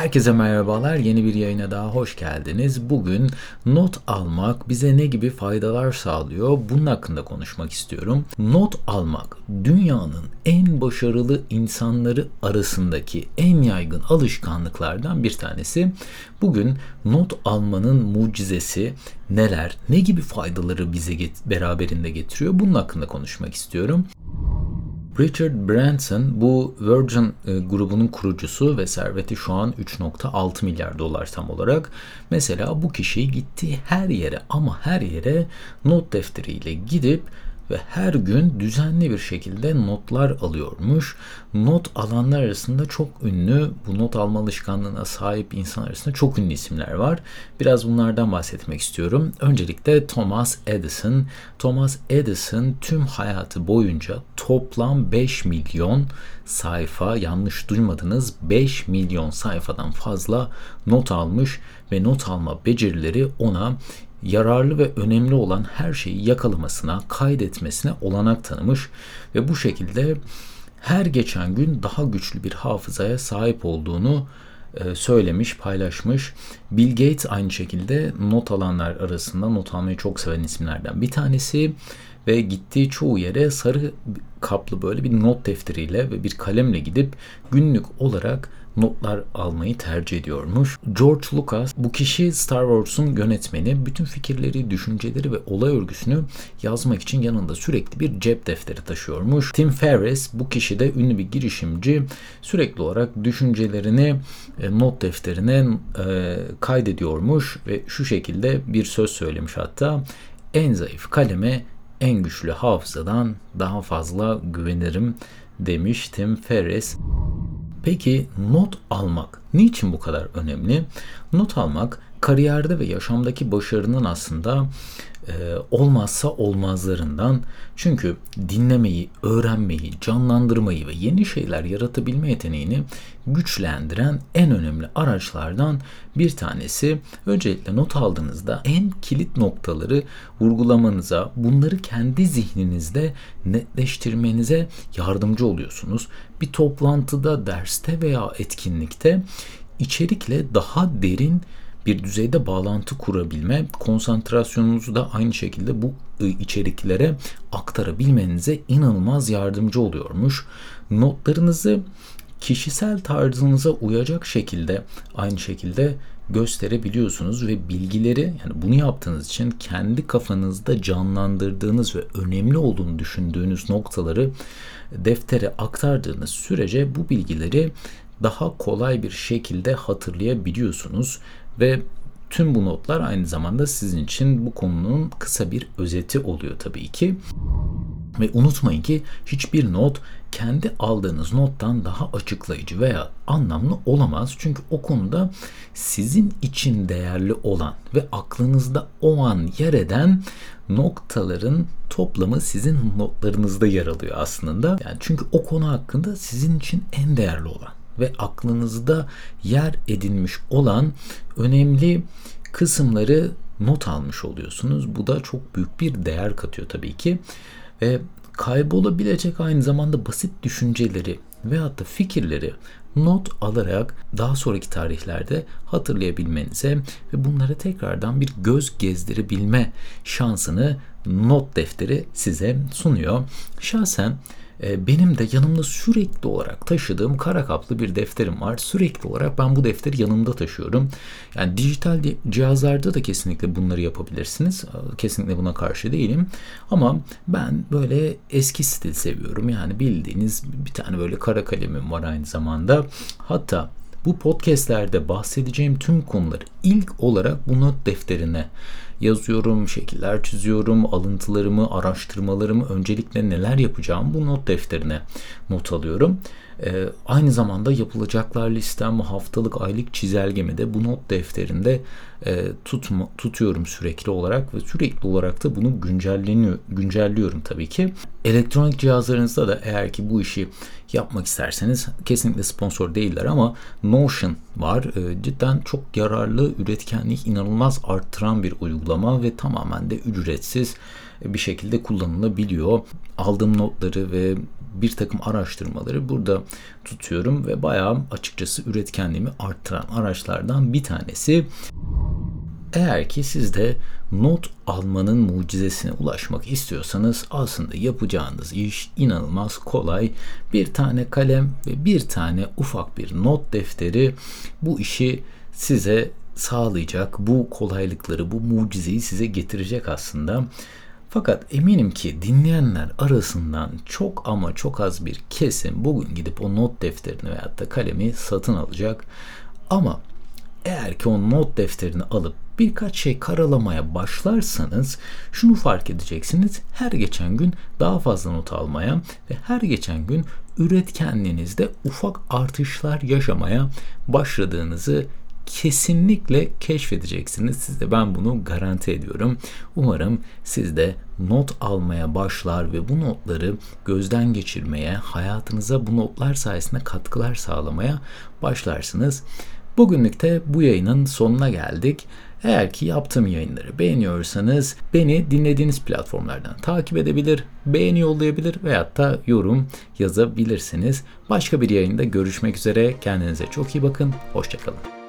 Herkese merhabalar. Yeni bir yayına daha hoş geldiniz. Bugün not almak bize ne gibi faydalar sağlıyor? Bunun hakkında konuşmak istiyorum. Not almak dünyanın en başarılı insanları arasındaki en yaygın alışkanlıklardan bir tanesi. Bugün not almanın mucizesi neler, ne gibi faydaları bize get- beraberinde getiriyor? Bunun hakkında konuşmak istiyorum. Richard Branson bu Virgin e, grubunun kurucusu ve serveti şu an 3.6 milyar dolar tam olarak. Mesela bu kişi gittiği her yere ama her yere not defteriyle gidip ve her gün düzenli bir şekilde notlar alıyormuş. Not alanlar arasında çok ünlü, bu not alma alışkanlığına sahip insan arasında çok ünlü isimler var. Biraz bunlardan bahsetmek istiyorum. Öncelikle Thomas Edison. Thomas Edison tüm hayatı boyunca toplam 5 milyon sayfa, yanlış duymadınız 5 milyon sayfadan fazla not almış ve not alma becerileri ona yararlı ve önemli olan her şeyi yakalamasına, kaydetmesine olanak tanımış ve bu şekilde her geçen gün daha güçlü bir hafızaya sahip olduğunu e, söylemiş, paylaşmış. Bill Gates aynı şekilde not alanlar arasında not almayı çok seven isimlerden bir tanesi ve gittiği çoğu yere sarı kaplı böyle bir not defteriyle ve bir kalemle gidip günlük olarak notlar almayı tercih ediyormuş. George Lucas bu kişi Star Wars'un yönetmeni. Bütün fikirleri, düşünceleri ve olay örgüsünü yazmak için yanında sürekli bir cep defteri taşıyormuş. Tim Ferriss bu kişi de ünlü bir girişimci. Sürekli olarak düşüncelerini e, not defterine e, kaydediyormuş ve şu şekilde bir söz söylemiş hatta en zayıf kaleme en güçlü hafızadan daha fazla güvenirim demiş Tim Ferriss. Peki not almak niçin bu kadar önemli? Not almak kariyerde ve yaşamdaki başarının aslında e, olmazsa olmazlarından. Çünkü dinlemeyi, öğrenmeyi, canlandırmayı ve yeni şeyler yaratabilme yeteneğini güçlendiren en önemli araçlardan bir tanesi. Öncelikle not aldığınızda en kilit noktaları vurgulamanıza, bunları kendi zihninizde netleştirmenize yardımcı oluyorsunuz. Bir toplantıda, derste veya etkinlikte içerikle daha derin bir düzeyde bağlantı kurabilme, konsantrasyonunuzu da aynı şekilde bu ıı, içeriklere aktarabilmenize inanılmaz yardımcı oluyormuş. Notlarınızı kişisel tarzınıza uyacak şekilde aynı şekilde gösterebiliyorsunuz ve bilgileri yani bunu yaptığınız için kendi kafanızda canlandırdığınız ve önemli olduğunu düşündüğünüz noktaları deftere aktardığınız sürece bu bilgileri daha kolay bir şekilde hatırlayabiliyorsunuz ve tüm bu notlar aynı zamanda sizin için bu konunun kısa bir özeti oluyor tabii ki. Ve unutmayın ki hiçbir not kendi aldığınız nottan daha açıklayıcı veya anlamlı olamaz. Çünkü o konuda sizin için değerli olan ve aklınızda o an yer eden noktaların toplamı sizin notlarınızda yer alıyor aslında. Yani çünkü o konu hakkında sizin için en değerli olan ve aklınızda yer edinmiş olan önemli kısımları not almış oluyorsunuz. Bu da çok büyük bir değer katıyor tabii ki. Ve kaybolabilecek aynı zamanda basit düşünceleri veyahut da fikirleri not alarak daha sonraki tarihlerde hatırlayabilmenize ve bunlara tekrardan bir göz gezdirebilme şansını not defteri size sunuyor. Şahsen benim de yanımda sürekli olarak taşıdığım kara kaplı bir defterim var. Sürekli olarak ben bu defteri yanımda taşıyorum. Yani dijital cihazlarda da kesinlikle bunları yapabilirsiniz. Ee, kesinlikle buna karşı değilim. Ama ben böyle eski stil seviyorum. Yani bildiğiniz bir tane böyle kara kalemim var aynı zamanda. Hatta bu podcastlerde bahsedeceğim tüm konuları ilk olarak bu not defterine yazıyorum, şekiller çiziyorum, alıntılarımı, araştırmalarımı, öncelikle neler yapacağım bu not defterine not alıyorum. Ee, aynı zamanda yapılacaklar listem, haftalık, aylık çizelgemi de bu not defterinde e, tutma, tutuyorum sürekli olarak ve sürekli olarak da bunu güncelliyorum tabii ki. Elektronik cihazlarınızda da eğer ki bu işi yapmak isterseniz kesinlikle sponsor değiller ama Notion var. E, cidden çok yararlı, üretkenlik inanılmaz arttıran bir uygulama ve tamamen de ücretsiz bir şekilde kullanılabiliyor. Aldığım notları ve bir takım araştırmaları burada tutuyorum ve bayağı açıkçası üretkenliğimi arttıran araçlardan bir tanesi. Eğer ki siz de not almanın mucizesine ulaşmak istiyorsanız aslında yapacağınız iş inanılmaz kolay. Bir tane kalem ve bir tane ufak bir not defteri bu işi size sağlayacak. Bu kolaylıkları, bu mucizeyi size getirecek aslında. Fakat eminim ki dinleyenler arasından çok ama çok az bir kesim bugün gidip o not defterini veyahut da kalemi satın alacak. Ama eğer ki o not defterini alıp birkaç şey karalamaya başlarsanız şunu fark edeceksiniz. Her geçen gün daha fazla not almaya ve her geçen gün üretkenliğinizde ufak artışlar yaşamaya başladığınızı kesinlikle keşfedeceksiniz. Size ben bunu garanti ediyorum. Umarım siz de not almaya başlar ve bu notları gözden geçirmeye, hayatınıza bu notlar sayesinde katkılar sağlamaya başlarsınız. Bugünlük de bu yayının sonuna geldik. Eğer ki yaptığım yayınları beğeniyorsanız beni dinlediğiniz platformlardan takip edebilir, beğeni yollayabilir veyahut da yorum yazabilirsiniz. Başka bir yayında görüşmek üzere. Kendinize çok iyi bakın. Hoşçakalın.